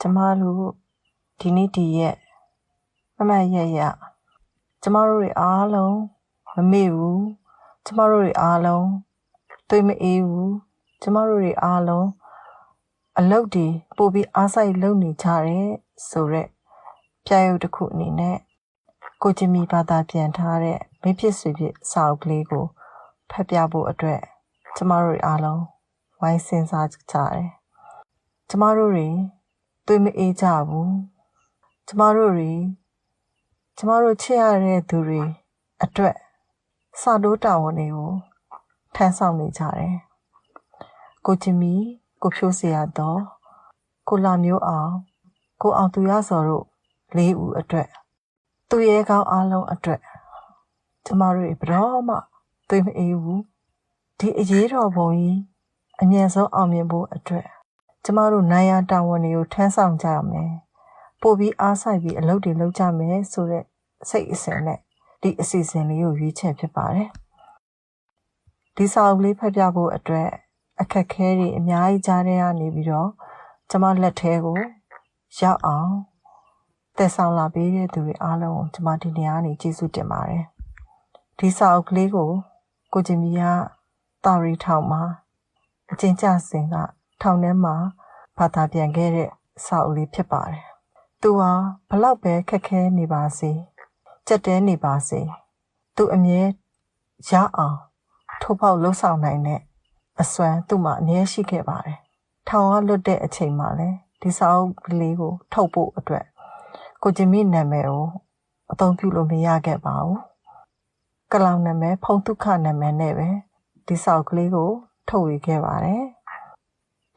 ကျမတို့ဒီနေ့ဒီရက်မမတ်ရက်ရကျမတို့တွေအားလုံးမမေ့ဘူးကျမတို့တွေအားလုံးတွေးမအေးဘူးကျမတို့တွေအားလုံးအလုတ်ဒီပို့ပြီးအားစိုက်လုပ်နေကြတယ်ဆိုရက်ပြရုပ်တစ်ခုအနေနဲ့ကိုချင်မီဘာသာပြန်ထားတဲ့မိဖြစ်ဆွေဖြစ်စာအုပ်ကလေးကိုဖတ်ပြဖို့အတွက်ကျမတို့တွေအားလုံးဝိုင်းစဉ်းစားကြတယ်ကျမတို့တွေ တွေးမအေးကြဘူးကျမတို့တွေကျမတို့ချစ်ရတဲ့သူတွေအတွက်စာတိုးတာဝန်တွေကိုထမ်းဆောင်နေကြတယ်ကိုချင်မီကိုဖြိုးစရာတော့ကိုလာမျိုးအောင်ကိုအောင်သူရစော်တို့လေးဦးအတွက်သူရဲကောင်းအားလုံးအတွက်ကျမတို့တွေဘယ်တော့မှသွေးမအေးဘူးဒီအရေးတော်ပုံကြီးအမြင့်ဆုံးအောင်မြင်ဖို့အတွက် ကျမတို့နိုင်ရတာဝန်တွေကိုထမ်းဆောင်ကြရမယ်ပို့ပြီးအားဆိုင်ပြီးအလုပ်တွေလုပ်ကြမယ်ဆိုတဲ့စိတ်အစဉ်နဲ့ဒီအစီအစဉ်လေးကိုရွေးချယ်ဖြစ်ပါတယ်ဒီစာအုပ်လေးဖတ်ပြဖို့အတွက်အခက်ခဲတွေအများကြီးကြားထဲကနေပြီးတော့ကျမလက်ထဲကိုရောက်အောင်တက်ဆောင်လာပေးတဲ့သူတွေအားလုံးကိုကျမဒီနေရာကနေကျေးဇူးတင်ပါတယ်ဒီစာအုပ်ကလေးကိုကိုဂျင်မီကတာရီထောင်မှာအကျဉ်းချစဉ်က ထောင်ထဲမှာဘာသာပြန်ခဲ့တဲ့စာအုပ်လေးဖြစ်ပါတယ်သူဟာဘလောက်ပဲခက်ခဲနေပါစေကြက်တဲနေပါစေသူအမြဲရအောင်ထိုးပေါက်လှုပ်ဆောင်နိုင်တဲ့အစွမ်းသူ့မှာအမြဲရှိခဲ့ပါတယ်။ထောင်ကလွတ်တဲ့အချိန်မှာလည်းဒီစာအုပ်ကလေးကိုထုတ်ဖို့အတွက်ကိုဂျင်မီနာမည်ကိုအသုံးပြုလို့မရခဲ့ပါဘူး။ကလောင်နာမည်ဖုံတုခနာမည်နဲ့ပဲဒီစာအုပ်ကလေးကိုထုတ်ဝေခဲ့ပါတယ်။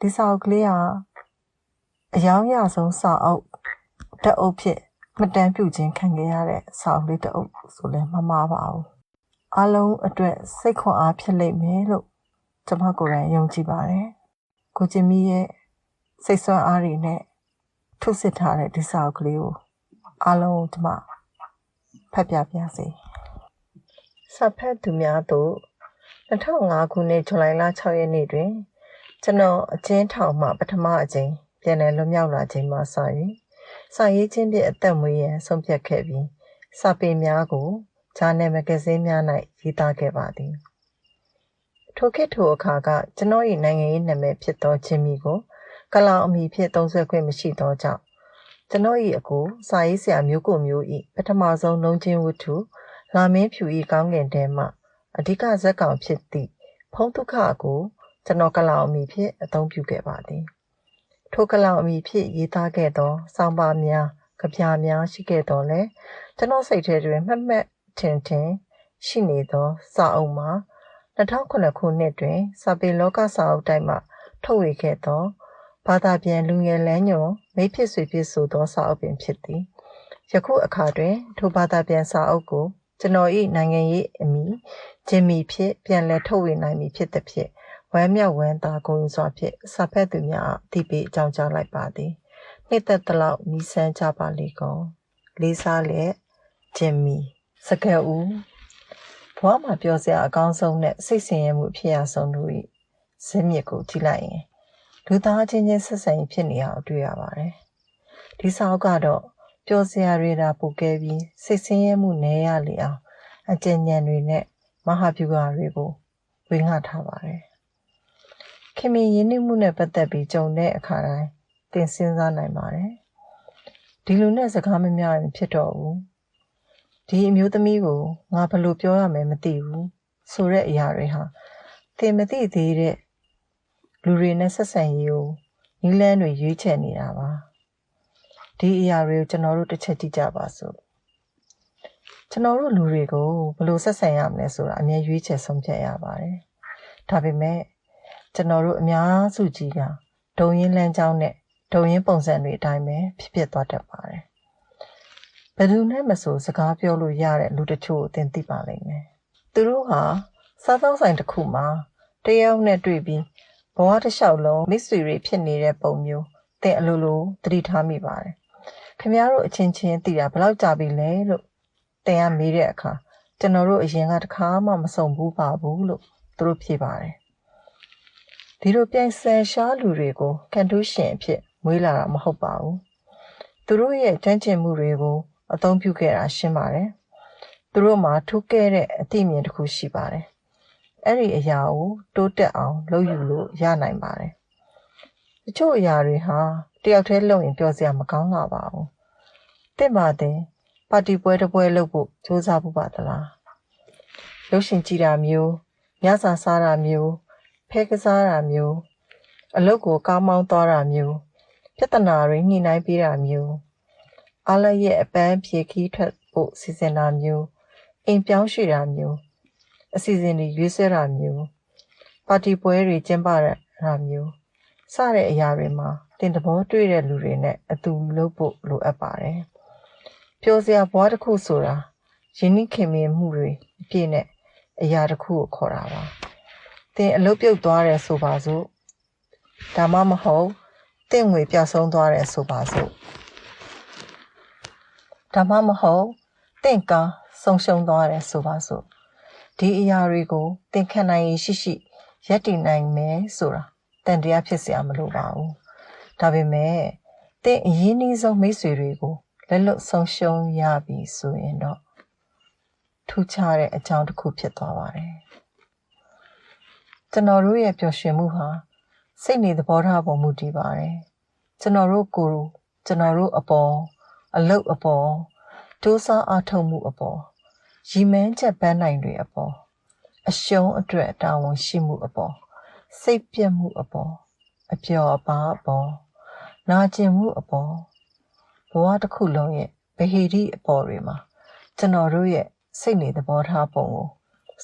ဒီစာအုပ်ကလေးဟာအယောင်ရဆုံးစာအုပ်တအုပ်ဖြစ်မတန်းပြုခြင်းခံခဲ့ရတဲ့စာအုပ်လေးတအုပ်ဆိုလည်းမမှားပါဘူး။အားလုံးအတွက်စိတ်ခွန်အားဖြစ်လိမ့်မယ်လို့ကျွန်မကိုယ်တိုင်ယုံကြည်ပါတယ်။ကိုကျင်မီရဲ့စိတ်ဆွမ်းအားတွေနဲ့ထုတ်စစ်ထားတဲ့ဒီစာအုပ်ကလေးကိုအားလုံးကိုကျွန်မဖတ်ပြပြစေ။စာဖတ်သူများတို့2005ခုနှစ်ဇူလိုင်လ6ရက်နေ့တွင် ကျွန်တော်အချင်းထောင်မှပထမအကြိမ်ပြန်လည်လွတ်မြောက်လာချိန်မှစ၍စာရေးခြင်းဖြင့်အသက်မွေးရန်ဆုံးဖြတ်ခဲ့ပြီးစာပေများကိုဂျာနယ်မဂဇင်းများ၌ရေးသားခဲ့ပါသည်။ထိုခေတ်ထိုအခါကကျွန်တော်၏နိုင်ငံရေးနာမည်ဖြစ်သောချင်းမီကိုကလောင်အမည်ဖြင့်သုံးစွဲခွင့်မရှိသောကြောင့်ကျွန်တော်၏အကိုစာရေးဆရာမျိုးကိုမျိုး၏ပထမဆုံးလုံးချင်းဝတ္ထုလာမင်းဖြူ၏ကောင်းကင်ထဲမှအဓိကဇက်ကောင်ဖြစ်သည့်ဖုံးဒုက္ခကို ကျွန်တော်ကလောင်အမည်ဖြင့်အသုံးပြုခဲ့ပါသည်။ထိုကလောင်အမည်ဖြင့်ရေးသားခဲ့သောစောင်းပါများကြပြများရှိခဲ့တော်လဲကျွန်တော်စိတ်ထဲတွင်မှတ်မှတ်ထင်ထင်ရှိနေသောစာအုပ်မှာ2009ခုနှစ်တွင်စာပေလောကစာအုပ်တိုင်းမှထုတ်ဝေခဲ့သောဘာသာပြန်လူငယ်လမ်းညွန်မိဖြစ်ဆွေဖြစ်ဆိုသောစာအုပ်ပင်ဖြစ်သည်ယခုအခါတွင်ထိုဘာသာပြန်စာအုပ်ကိုကျွန်တော်၏နိုင်ငံရေးအမည်ဂျင်မီဖြစ်ပြန်လည်ထုတ်ဝေနိုင်မည်ဖြစ်သည်ဖြင့် ဝမ်းမြောက်ဝမ်းသာဂုဏ်စွာဖြင့်စာဖတ်သူများအသိပေးအကြောင်းကြားလိုက်ပါသည်နှစ်သက်သလောက်မိဆန်းကြပါလေကုန်လေးစားလက်ဂျင်မီစကဲဦးဘဝမှာပြောစရာအကောင်းဆုံးနဲ့စိတ်ဆင်းရဲမှုဖြစ်ရဆုံးတို့၏ဇင်းမြစ်ကိုကြည့်လိုက်ရင်လူသားချင်းချင်းဆက်ဆံရေးဖြစ်နေအောင်တွေ့ရပါတယ်။ဒီစာအုပ်ကတော့ပျော်စရာတွေဒါပိုကဲပြီးစိတ်ဆင်းရဲမှုနည်းရလေအောင်အကျဉ်းဉာဏ်တွေနဲ့မဟာဗျူဟာတွေကိုဝေငှထားပါတယ်။ ခင်မင်ရင်းနှီးမှုနဲ့ပတ်သက်ပြီးကြုံတဲ့အခါတိုင်းသင်စဉ်းစားနိုင်ပါတယ်။ဒီလူနဲ့စကားမများရင်ဖြစ်တော့ဘူး။ဒီအမျိုးသမီးကိုငါဘယ်လိုပြောရမယ်မသိဘူးဆိုတဲ့အရာတွေဟာသင်မသိသေးတဲ့လူတွေနဲ့ဆက်ဆံရေးကိုနီးလန်းတွေရွေးချယ်နေတာပါဒီအရာတွေကိုကျွန်တော်တို့တစ်ချက်ကြည့်ကြပါစို့ကျွန်တော်တို့လူတွေကိုဘယ်လိုဆက်ဆံရမလဲဆိုတာအမြဲရွေးချယ်ဆုံးဖြတ်ရပါတယ်ဒါပေမဲ့ ကျွန်တော်တို့အများစုကြီးကဒုံရင်းလမ်းကြောင်းနဲ့ဒုံရင်းပုံစံတွေအတိုင်းပဲဖြစ်ဖြစ်သွားတတ်ပါတယ်ဘယ်သူနဲ့မဆိုစကားပြောလို့ရတဲ့လူတချို့ကိုသင်သိပါလိမ့်မယ်သူတို့ဟာစားသောက်ဆိုင်တစ်ခုမှာတယောက်နဲ့တွေ့ပြီးဘဝတစ်လျှောက်လုံးမိတ်ဆွေတွေဖြစ်နေတဲ့ပုံမျိုးသင်အလိုလိုသတိထားမိပါတယ်။ခင်ဗျားတို့အချင်းချင်းသိတာဘယ်လောက်ကြာပြီလဲလို့သင်ကမေးတဲ့အခါကျွန်တော်တို့အရင်ကတခါမှမဆုံဘူးပါဘူးလို့သူတို့ဖြေပါတယ်။ ဒီလိုပြိုင်ဆန်ရှားလူတွေကိုကန်တူးရှင်အဖြစ်မွေးလာတာမဟုတ်ပါဘူးသူတို့ရဲ့ကြမ်းကျင်မှုတွေကိုအသုံးပြုခဲ့တာရှင်းပါတယ်သူတို့မှာထူးကဲတဲ့အသိဉာဏ်တစ်ခုရှိပါတယ်အဲ့ဒီအရာကိုတိုးတက်အောင်လုပ်ယူလို့ရနိုင်ပါတယ်တချို့အရာတွေဟာတယောက်တည်းလုပ်ရင်ပြောစရာမကောင်းလာပါဘူးတင့်ပါတဲ့ပါတီပွဲတစ်ပွဲလုပ်ဖို့စူးစမ်းဖို့ပါသလားရုပ်ရှင်ကြည့်တာမျိုးညစာစားတာမျိုး ဖဲကစားတာမျိုးအလုပ်ကိုကားမောင်းသွားတာမျိုးပြဿနာတွေညှိနှိုင်းပေးတာမျိုးအားလရဲ့အပန်းဖြေခီးထွက်ဖို့စီစဉ်တာမျိုးအိမ်ပြောင်းရွှေ့တာမျိုးအစီအစဉ်တွေရွေးဆွဲတာမျိုးပါတီပွဲတွေကျင်းပတာမျိုးစတဲ့အရာတွေမှာတင်သဘောတွေ့တဲ့လူတွေနဲ့အတူလုပ်ဖို့လိုအပ်ပါတယ်ပျော်စရာဘဝတစ်ခုဆိုတာယဉ်နိခင်မင်မှုတွေအပြည့်နဲ့အရာတစ်ခုကိုခေါ်တာပါ သင်အလုပ်ပြုတ်သွားတယ်ဆိုပါစို့ဒါမှမဟုတ်သင်ငွေပျောက်ဆုံးသွားတယ်ဆိုပါစို့ဒါမှမဟုတ်သင်ကားဆုံးရှုံးသွားတယ်ဆိုပါစို့ဒီအရာတွေကိုသင်ခံနိုင်ရရှိရှိရပ်တည်နိုင်မယ်ဆိုတာတန်တရားဖြစ်စရာမလိုပါဘူးဒါပေမဲ့သင်အရင်းနှီးဆုံးမိတ်ဆွေတွေကိုလက်လွတ်ဆုံးရှုံးရပြီဆိုရင်တော့ထူးခြားတဲ့အကြောင်းတစ်ခုဖြစ်သွားပါတယ် ကျွန်တော်တို့ရဲ့ပျော်ရွှင်မှုဟာစိတ်နေသဘောထားပေါ်မူတည်ပါတယ်ကျွန်တော်တို့ကိုယ်ကျွန်တော်တို့အပေါ်အလုတ်အပေါ်ဒိုးစားအားထုတ်မှုအပေါ်ရီမန်းချက်ပန်းနိုင်တွေအပေါ်အရှုံးအတွက်တာဝန်ရှိမှုအပေါ်စိတ်ပြတ်မှုအပေါ်အပျော်အပါအပေါ်နာကျင်မှုအပေါ်ဘဝတစ်ခုလုံးရဲ့ဗဟိတိအပေါ်တွေမှာကျွန်တော်တို့ရဲ့စိတ်နေသဘောထားပုံကို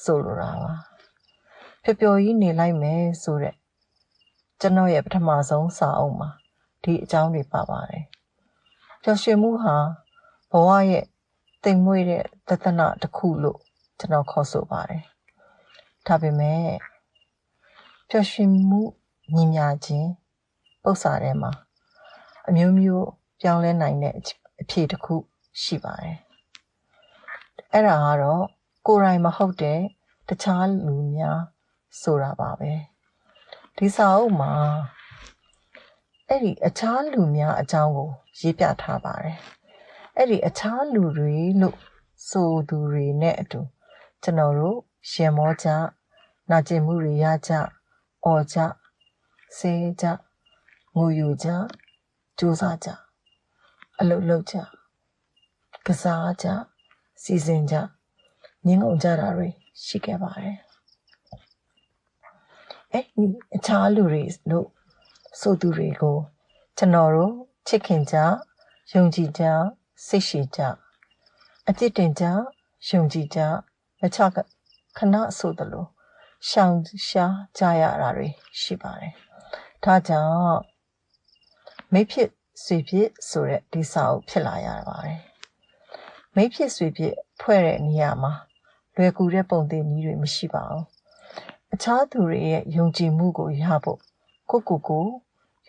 ဆိုလိုတာပါ ပျော်ပျော်ကြီးနေလိုက်မယ်ဆိုတဲ့ကျွန်တော်ရဲ့ပထမဆုံးစာအုပ်မှာဒီအကြောင်းတွေပါပါတယ်ပျော်ရွှင်မှုဟာဘဝရဲ့တိမ်မွေ့တဲ့တသနာတစ်ခုလို့ကျွန်တော်ခေါ်ဆိုပါတယ်ဒါပေမဲ့ပျော်ရွှင်မှုညီမျှခြင်းပု္ပ္ပာထဲမှာအမျိုးမျိုးပြောင်းလဲနိုင်တဲ့အဖြေတစ်ခုရှိပါတယ်အဲ့ဒါကတော့ကိုယ်တိုင်မဟုတ်တဲ့တခြားလူများ ဆိုတာပါပဲဒီစာအုပ်မှာအဲ့ဒီအခြားလူများအကြောင်းကိုရေးပြထားပါတယ်အဲ့ဒီအခြားလူတွေလို့ဆိုသူတွေနဲ့အတူကျွန်တော်တို့ရှင်မောကြနာကျင်မှုတွေရကြအော်ကြဆဲကြငိုယူကြကြိုးစားကြအလုပ်လုပ်ကြကစားကြစီစဉ်ကြငင်းငုံကြတာတွေရှိခဲ့ပါတယ် အဲ့ဒီအခြားလူတွေလို့ဆိုသူတွေကိုကျွန်တော်တို့ချစ်ခင်ကြယုံကြည်ကြစိတ်ရှိကြအပြစ်တင်ကြယုံကြည်ကြမချခဏဆိုသလိုရှောင်ရှားကြရတာတွေရှိပါတယ်။ဒါကြောင့်မိဖြစ်ဆွေဖြစ်ဆိုတဲ့ဒီစာအုပ်ဖြစ်လာရပါတယ်။မိဖြစ်ဆွေဖြစ်ဖွဲ့တဲ့နေရာမှာလွယ်ကူတဲ့ပုံသင်နည်းတွေမရှိပါဘူး။ အခြားသူတွေရဲ့ယုံကြည်မှုကိုရဖို့ကိုကိုကို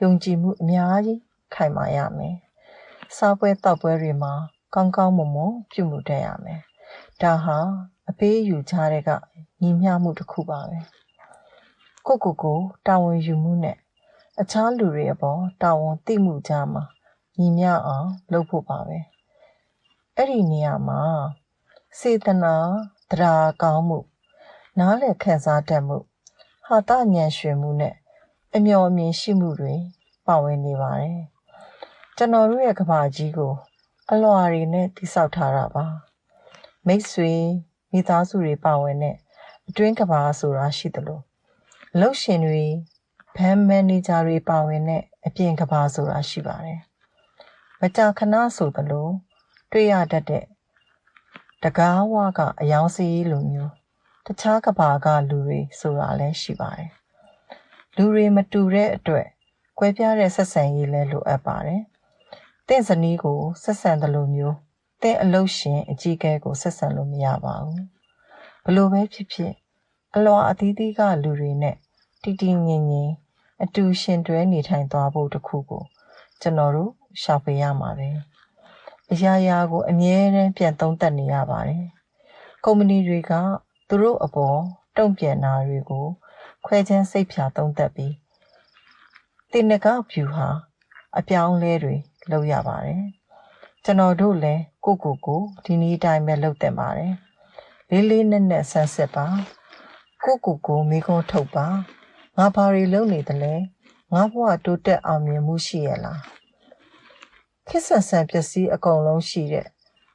ယုံကြည်မှုအများကြီးခိုင်မာရမယ်။စားပွဲတောက်ပွဲတွေမှာကောင်းကောင်းမွန်မွန်ပြုမှုတတ်ရမယ်။ဒါဟာအပေးယူကြတဲ့ကညီမျှမှုတစ်ခုပါပဲကိုကိုကိုတာဝန်ယူမှုနဲ့အခြားလူတွေအပေါ်တာဝန်သိမှုကြားမှာညီမျှအောင်လုပ်ဖို့ပါပဲအဲ့ဒီနေရာမှာစေတနာတရားကောင်းမှု နားလည်ခံစားတတ်မှုဟာတဉဏ်ရွှင်မှုနဲ့အမျော်အမြင်ရှိမှုတွေပါဝင်နေပါတယ်ကျွန်တော်တို့ရဲ့ကဘာကြီးကို အလွာတွေနဲ့တိဆောက်ထားတာပါမိတ်ဆွေမိသားစုတွေပါဝင်တဲ့အတွင်းကဘာဆိုတာရှိသလိုအလုပ်ရှင်တွေဘဏ်မန်နေဂျာတွေပါဝင်တဲ့အပြင်ကဘာဆိုတာရှိပါတယ်။မကြာခဏဆိုသလိုတွေ့ရတတ်တဲ့တကားဝကအယောင်စီးလိုမျိုး တခြားကဘာကလူတွေဆိုတာလည်းရှိပါတယ်။လူတွေမတူတဲ့အတွက်ကွဲပြားတဲ့ဆက်ဆံရေးလည်းလိုအပ်ပါတယ်။တင့်ဇနီးကိုဆက်ဆံတယ်လို့မျိုးတဲ့အလုတ်ရှင်အကြီးအကဲကိုဆက်ဆံလို့မရပါဘူးဘလို့ပဲဖြစ်ဖြစ်အလွာအသီးသီးကလူတွေနဲ့တီတီငင်ငင်အတူရှင်တွဲနေထိုင်သွားဖို့တခုကိုကျွန်တော်တို့ရှာဖွေရမှာပဲအရာရာကိုအမြဲတမ်းပြန်သုံးသပ်နေရပါတယ်ကုမ္ပဏီတွေက သူတို့အပေါ်တုံ့ပြန်တာတွေကို ခွဲခြမ်းစိတ်ဖြာသုံးသပ်ပြီးတင်နကဖြူဟာအပြောင်းလဲတွေလုပ်ရပါတယ်ကျွန်တော်တို့လည်းကိုကိုကိုဒီနည်းအတိုင်းပဲလုပ်တင်ပါတယ်လေးလေးနက်နက်ဆန်းစစ်ပါကိုကိုကိုမိကုံးထုတ်ပါငါဘာတွေလုပ်နေသလဲငါဘဝတိုးတက်အောင်မြင်မှုရှိရလားခစ်ဆန်ဆန်ပစ္စည်းအကုန်လုံးရှိတဲ့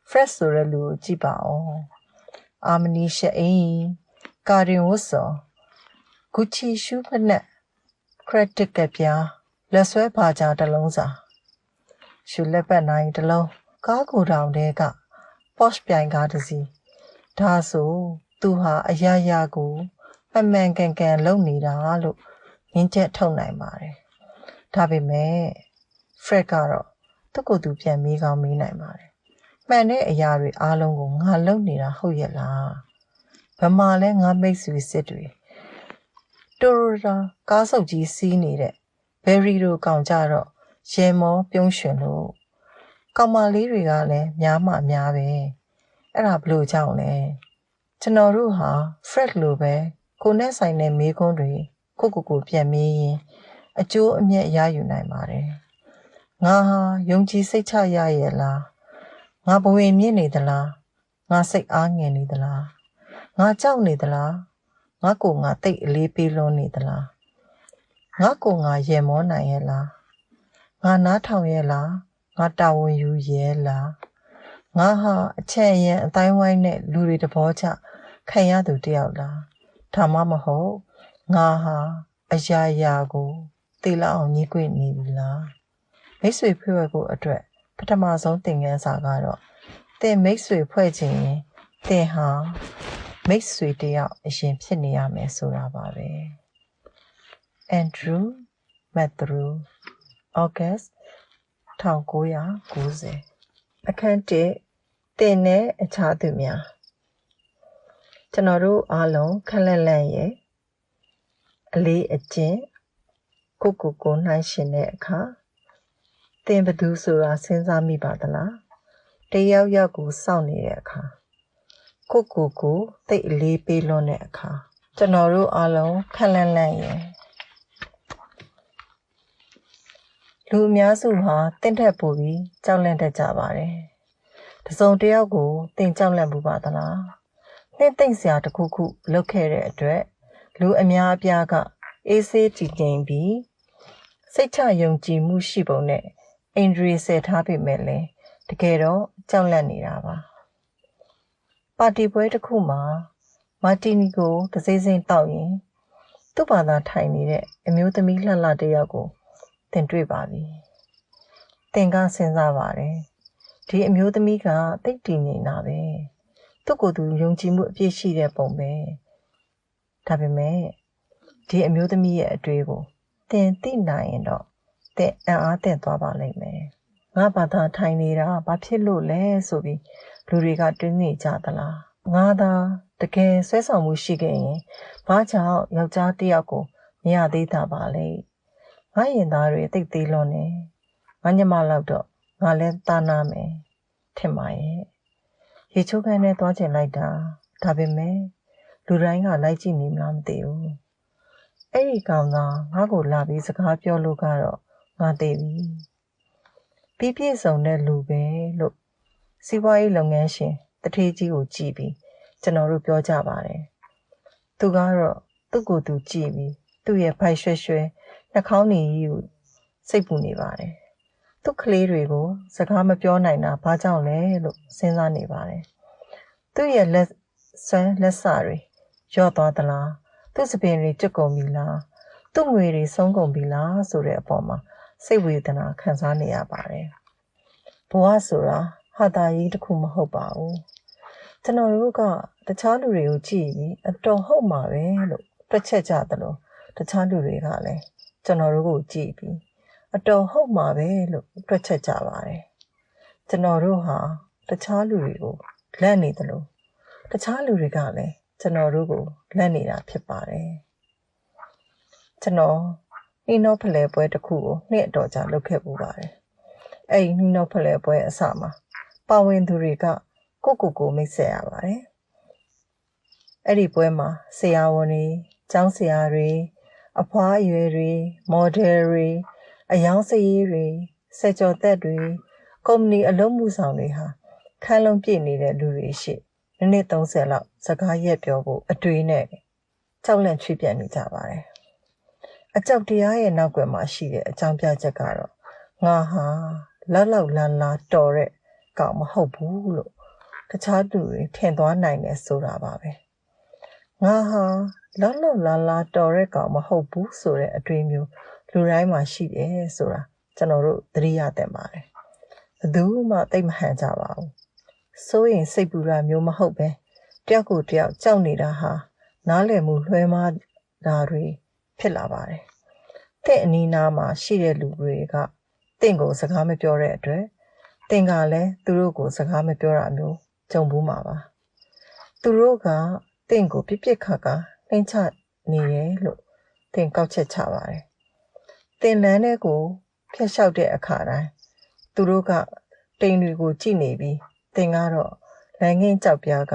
fresh ဆိုတဲ့လူကိုကြည့်ပါဦး အာမနီရှအိန်ကာရင်ဝတ်စောဂူချီရှူးဖက်နဲ့ credit ကပြားလက်ဆွဲပါကြတစ်လုံးစာရှူလက်ပတ်နိုင်တစ်လုံးကားကိုတောင်တဲက posh ပြိုင်ကားတစ်စီးဒါဆိုသူဟာအရာရာကိုအမှန်ကန်ကန်လုပ်နေတာလို့ငင်းချက်ထုတ်နိုင်ပါတယ်ဒါပေမဲ့ Fred ကတော့သူ့ကိုယ်သူပြန်မေးကောင်းမေးနိုင်ပါတယ်။ မှန်တဲ့အရာတွေအားလုံးကိုငါလုပ်နေတာဟုတ်ရဲ့လား။ဗမာလဲငါမိတ်ဆွေစစ်တွေတိုရိုတာကားစုပ်ကြီးစီးနေတဲ့ဘယ်ရီတို့ကောင်ကြတော့ရေမောပြုံးရွှင်လို့ကောင်မလေးတွေကလည်းများမှများပဲ။အဲ့ဒါဘလို့ကြောင့်လဲ။ကျွန်တော်တို့ဟာ Fred လိုပဲကိုနဲ့ဆိုင်တဲ့မေးခွန်းတွေကိုကိုကိုပြန်မေးရင်အကျိုးအမြတ်ရယူနိုင်ပါတယ်။ငါဟာယုံကြည်စိတ်ချရရဲ့လား ငါဘဝင်မြင့်နေသလားငါစိတ်အားငယ်နေသလားငါကြောက်နေသလားငါကိုယ်ငါတိတ်အလေးပေးလွန်းနေသလားငါကိုယ်ငါရေမောနိုင်ရဲ့လားငါနားထောင်ရဲ့လားငါတာဝန်ယူရဲ့လားငါဟာအချက်အရင်အတိုင်းဝိုင်းနဲ့လူတွေတဘောချခံရသူတယောက်လားဒါမှမဟုတ်ငါဟာအရာရာကိုသိလောက်အောင်ညှိကွေ့နေပြီလားမိတ်ဆွေဖွဲ့ဝဲဖို့အတွက် ပထမဆုံးသင်ခန်းစာကတော့သင်မိတ်ဆွေဖွဲ့ခြင်းရင်သင်ဟာမိတ်ဆွေတယောက်အရင်ဖြစ်နေရမယ်ဆိုတာပါပဲ Andrew Matthew August 1990အခန်း1သင်နဲ့အခြားသူများကျွန်တော်တို့အားလုံးခက်လက်လန့်ရဲ့အလေးအကျင့်ကိုယ့်ကိုယ်ကိုနှိုင်းရှင်တဲ့အခါ သင်ဘယ်သူဆိုတာစဉ်းစားမိပါသလားတယောက်ယောက်ကိုစောင့်နေတဲ့အခါကိုယ့်ကိုယ်ကိုတိတ်အလေးပေးလွန်းတဲ့အခါကျွန်တော်တို့အားလုံးခက်လန့်လန့်ရဲ့လူအများစုဟာတင့်ထက်ပိုပြီးကြောက်လန့်တတ်ကြပါတယ်တစုံတစ်ယောက်ကိုတင်ကြောက်လန့်မှုပါသလားနှင်းသိမ့်စရာတစ်ခုခုလုပ်ခဲ့တဲ့အတွက်လူအများအပြားကအေးဆေးကြည်ကျင်ပြီးစိတ်ချယုံကြည်မှုရှိပုံနဲ့ အိန္ဒြေဆယ်ထားပေမဲ့လည်းတကယ်တော့ကြောက်လန့်နေတာပါပါတီပွဲတစ်ခုမှာမာတီနီကိုတစ်စိမ့်စိမ့်တောက်ရင်သူ့ဘာသာထိုင်နေတဲ့အမျိုးသမီးလှလှတစ်ယောက်ကိုတင်တွေ့ပါပြီတင်ကစဉ်းစားပါတယ်ဒီအမျိုးသမီးကတိတ်တည်နေတာပဲသူ့ကိုယ်သူယုံကြည်မှုအပြည့်ရှိတဲ့ပုံပဲဒါပေမဲ့ဒီအမျိုးသမီးရဲ့အတွေ့ကိုတင်သိနိုင်ရင်တော့ တင်အံ့အားသင့်သွားပါလိမ့်မယ်။ငါဘာသာထိုင်နေတာဘာဖြစ်လို့လဲဆိုပြီးလူတွေကတွင်းနေကြသလား။ငါသာတကယ်ဆွဲဆောင်မှုရှိခဲ့ရင်ဘာကြောင့်ယောက်ျားတစ်ယောက်ကိုမရသေးတာပါလဲ။ငါရင်သားတွေတိတ်သေးလွန်းနေ။ငါညမလောက်တော့ငါလဲတာနာမယ်ထင်ပါရဲ့။ရေချိုးခန်းနဲ့သွားချင်လိုက်တာဒါပေမဲ့လူတိုင်းကလိုက်ကြည့်နေမလားမသိဘူး။အဲ့ဒီကောင်ကငါ့ကိုလာပြီးစကားပြောလို့ကတော့ ငါသိပြီပြီးပြည့်စုံတဲ့လူပဲလို့စီးပွားရေးလုပ်ငန်းရှင်တထေးကြီးကိုကြည့်ပြီးကျွန်တော်တို့ပြောကြပါတယ်သူကတော့သူ့ကိုယ်သူကြည့်ပြီးသူ့ရဲ့ဖိုက်ရွှဲရွှဲနှာခေါင်းနေကြီးကိုစိတ်ပူနေပါတယ်သူ့ကလေးတွေကိုစကားမပြောနိုင်တာဘာကြောင့်လဲလို့စဉ်းစားနေပါတယ်သူ့ရဲ့လက်ဆွမ်းလက်စတွေရော့သွားသလားသူ့စပင်တွေကျွတ်ကုန်ပြီလားသူ့ငွေတွေဆုံးကုန်ပြီလားဆိုတဲ့အပေါ်မှာ စိတ်ဝေဒနာခံစားနေရပါတယ်ဘဝဆိုတာဟာတာကြီးတစ်ခုမဟုတ်ပါဘူးကျွန်တော်တို့ကတခြားလူတွေကိုကြည့်ပြီးအတော်ဟုတ်မှာပဲလို့တွက်ချက်ကြသလိုတခြားလူတွေကလည်းကျွန်တော်တို့ကိုကြည့်ပြီးအတော်ဟုတ်မှာပဲလို့တွက်ချက်ကြပါတယ်ကျွန်တော်တို့ဟာတခြားလူတွေကိုလက်နေသလိုတခြားလူတွေကလည်းကျွန်တော်တို့ကိုလက်နေတာဖြစ်ပါတယ်ကျွန်တော် နှီးနှောဖလဲပွဲတစ်ခုကိုနှစ်အတော်ကြာလုပ်ခဲ့ပူပါတယ်အဲ့ဒီနှီးနှောဖလဲပွဲအစမှာပါဝင်သူတွေကကိုကိုကိုမိတ်ဆက်ရပါတယ်အဲ့ဒီပွဲမှာဆရာဝန်တွေကျောင်းဆရာတွေအဖွားအရွယ်တွေမော်ဒယ်တွေအယောင်စည်ရေးတွေစက်ကြော်သက်တွေကုမ္ပဏီအလုံးမှုဆောင်တွေဟာခန်းလုံးပြည့်နေတဲ့လူတွေရှိမိနစ်30လောက်စကားရက်ပြောဖို့အတွေ့နဲ့ကြောက်လန့်ချွေးပြန်နေကြပါတယ် အကြောက်တရားရဲ့နောက်ွယ်မှာရှိတဲ့အကြောင်းပြချက်ကတော့ငါဟာလောက်လောက်လာလာတော်တဲ့ကောင်မဟုတ်ဘူးလို့တခြားသူတွေထင်သွားနိုင်တယ်ဆိုတာပါပဲငါဟာလောက်လောက်လာလာတော်တဲ့ကောင်မဟုတ်ဘူးဆိုတဲ့အတွေ့မျိုးလူတိုင်းမှာရှိတယ်ဆိုတာကျွန်တော်တို့သတိရသင့်ပါတယ်ဘယ်သူမှသိမဟန်ကြပါဘူးစိုးရင်စိတ်ပူတာမျိုးမဟုတ်ပဲတယောက်ကိုတယောက်ကြောက်နေတာဟာနားလည်မှုလွှဲမှားတာတွေ ဖြစ်လာပါတယ်တဲ့အနေနာမှာရှိတဲ့လူတွေကတင့်ကိုစကားမပြောတဲ့အတွက်တင်ကလည်းသူတို့ကိုစကားမပြောတာမျိုးကြုံဘူးမှာပါသူတို့ကတင့်ကိုပြစ်ပြစ်ခါခါနှိမ့်ချနေတယ်လို့တင်ကောက်ချက်ချပါတယ်တင်လန်းတဲ့ကိုဖျက်လျှောက်တဲ့အခါတိုင်းသူတို့ကတိမ်တွေကိုကြည့်နေပြီးတင်ကတော့လမ်းငင်းကြောက်ပြားက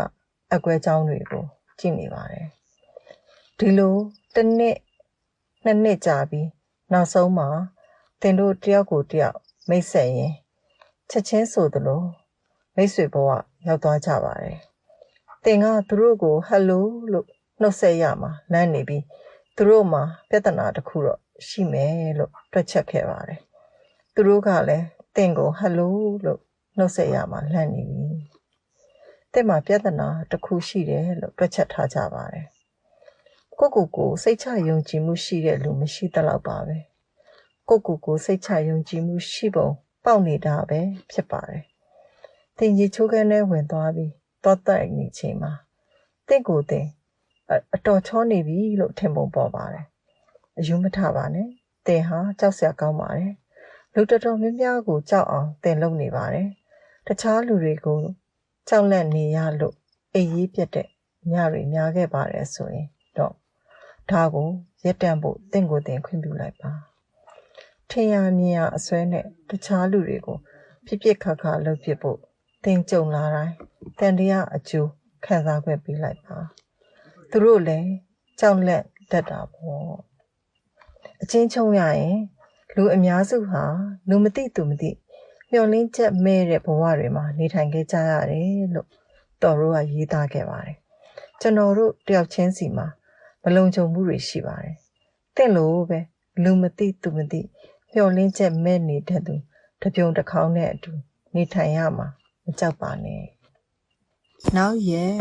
အကွဲချောင်းတွေကိုကြည့်နေပါတယ်ဒီလိုတစ်နှစ် နှစ်နှစ်ကြာပြီးနောက်ဆုံးမှာတင်တို့တယောက်ကိုတယောက်မိတ်ဆက်ရင်ချက်ချင်းဆိုသလိုမိတ်ဆွေဘဝရောက်သွားကြပါတယ်။တင်ကသူတို့ကိုဟယ်လိုလို့နှုတ်ဆက်ရမှာလမ်းနေပြီးသူတို့မှာပြဿနာတစ်ခုတော့ရှိမယ်လို့တွက်ချက်ခဲ့ပါတယ်။သူတို့ကလည်းတင်ကိုဟယ်လိုလို့နှုတ်ဆက်ရမှာလမ်းနေပြီ။တင်မှာပြဿနာတစ်ခုရှိတယ်လို့တွက်ချက်ထားကြပါတယ်။ ကိုကိုကိုစိတ်ချယုံကြည်မှုရှိတဲ့လူမရှိသလောက်ပါပဲ။ကိုယ့်ကိုယ်ကိုစိတ်ချယုံကြည်မှုရှိပုံပေါက်နေတာပဲဖြစ်ပါတယ်။တင်ကြီးချိုးခန်းထဲဝင်သွားပြီးတောတိုက်နေချိန်မှာတင့်ကိုယ်တင်အအတော်ချောနေပြီလို့ထင်ပုံပေါ်ပါတယ်။အယူမထပါနဲ့။တင်ဟာကြောက်စရာကောင်းပါတယ်။လူတော်တော်များများကိုကြောက်အောင်တင်လုံနေပါတယ်။တခြားလူတွေကိုကြောက်လန့်နေရလို့အေးရေးပြတ်တဲ့ညတွေများခဲ့ပါတယ်ဆိုရင်တော့ ဒါကိုရက်တန့်ဖို့တင့်ကိုယ်တင်ခွင့်ပြုလိုက်ပါ။ထင်ရမြင်ရအစွဲနဲ့တခြားလူတွေကိုပြစ်ပြစ်ခါခါလှုပ်ပြစ်ဖို့တင်ကြုံလာတိုင်းတန်တရားအကျိုးခံစားခွင့်ပေးလိုက်ပါသူတို့လည်းကြောက်လက်တတ်တာပေါ့အချင်းချုပ်ရရင်လူအများစုဟာလူမသိသူမသိမျောလင်းချက်မဲ့တဲ့ဘဝတွေမှာနေထိုင်ခဲ့ကြရတယ်လို့တော်တို့ကရေးသားခဲ့ပါတယ်ကျွန်တော်တို့တယောက်ချင်းစီမှာ မလုံခြုံမှုတွေရှိပါတယ်တင့်လို့ပဲလူမသိသူမသိမျောလင်းချက်မဲ့နေတဲ့သူတစ်ပြုံတစ်ခေါင်းနဲ့အတူနေထိုင်ရမှာမကြောက်ပါနဲ့နောက်ရက်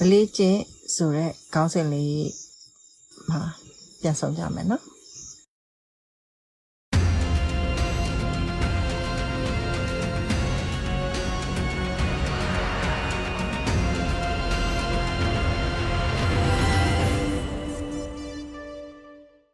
အလေးကျင့်ဆိုတဲ့ခေါင်းစဉ်လေးမှာပြန်ဆောင်ကြမယ်နော်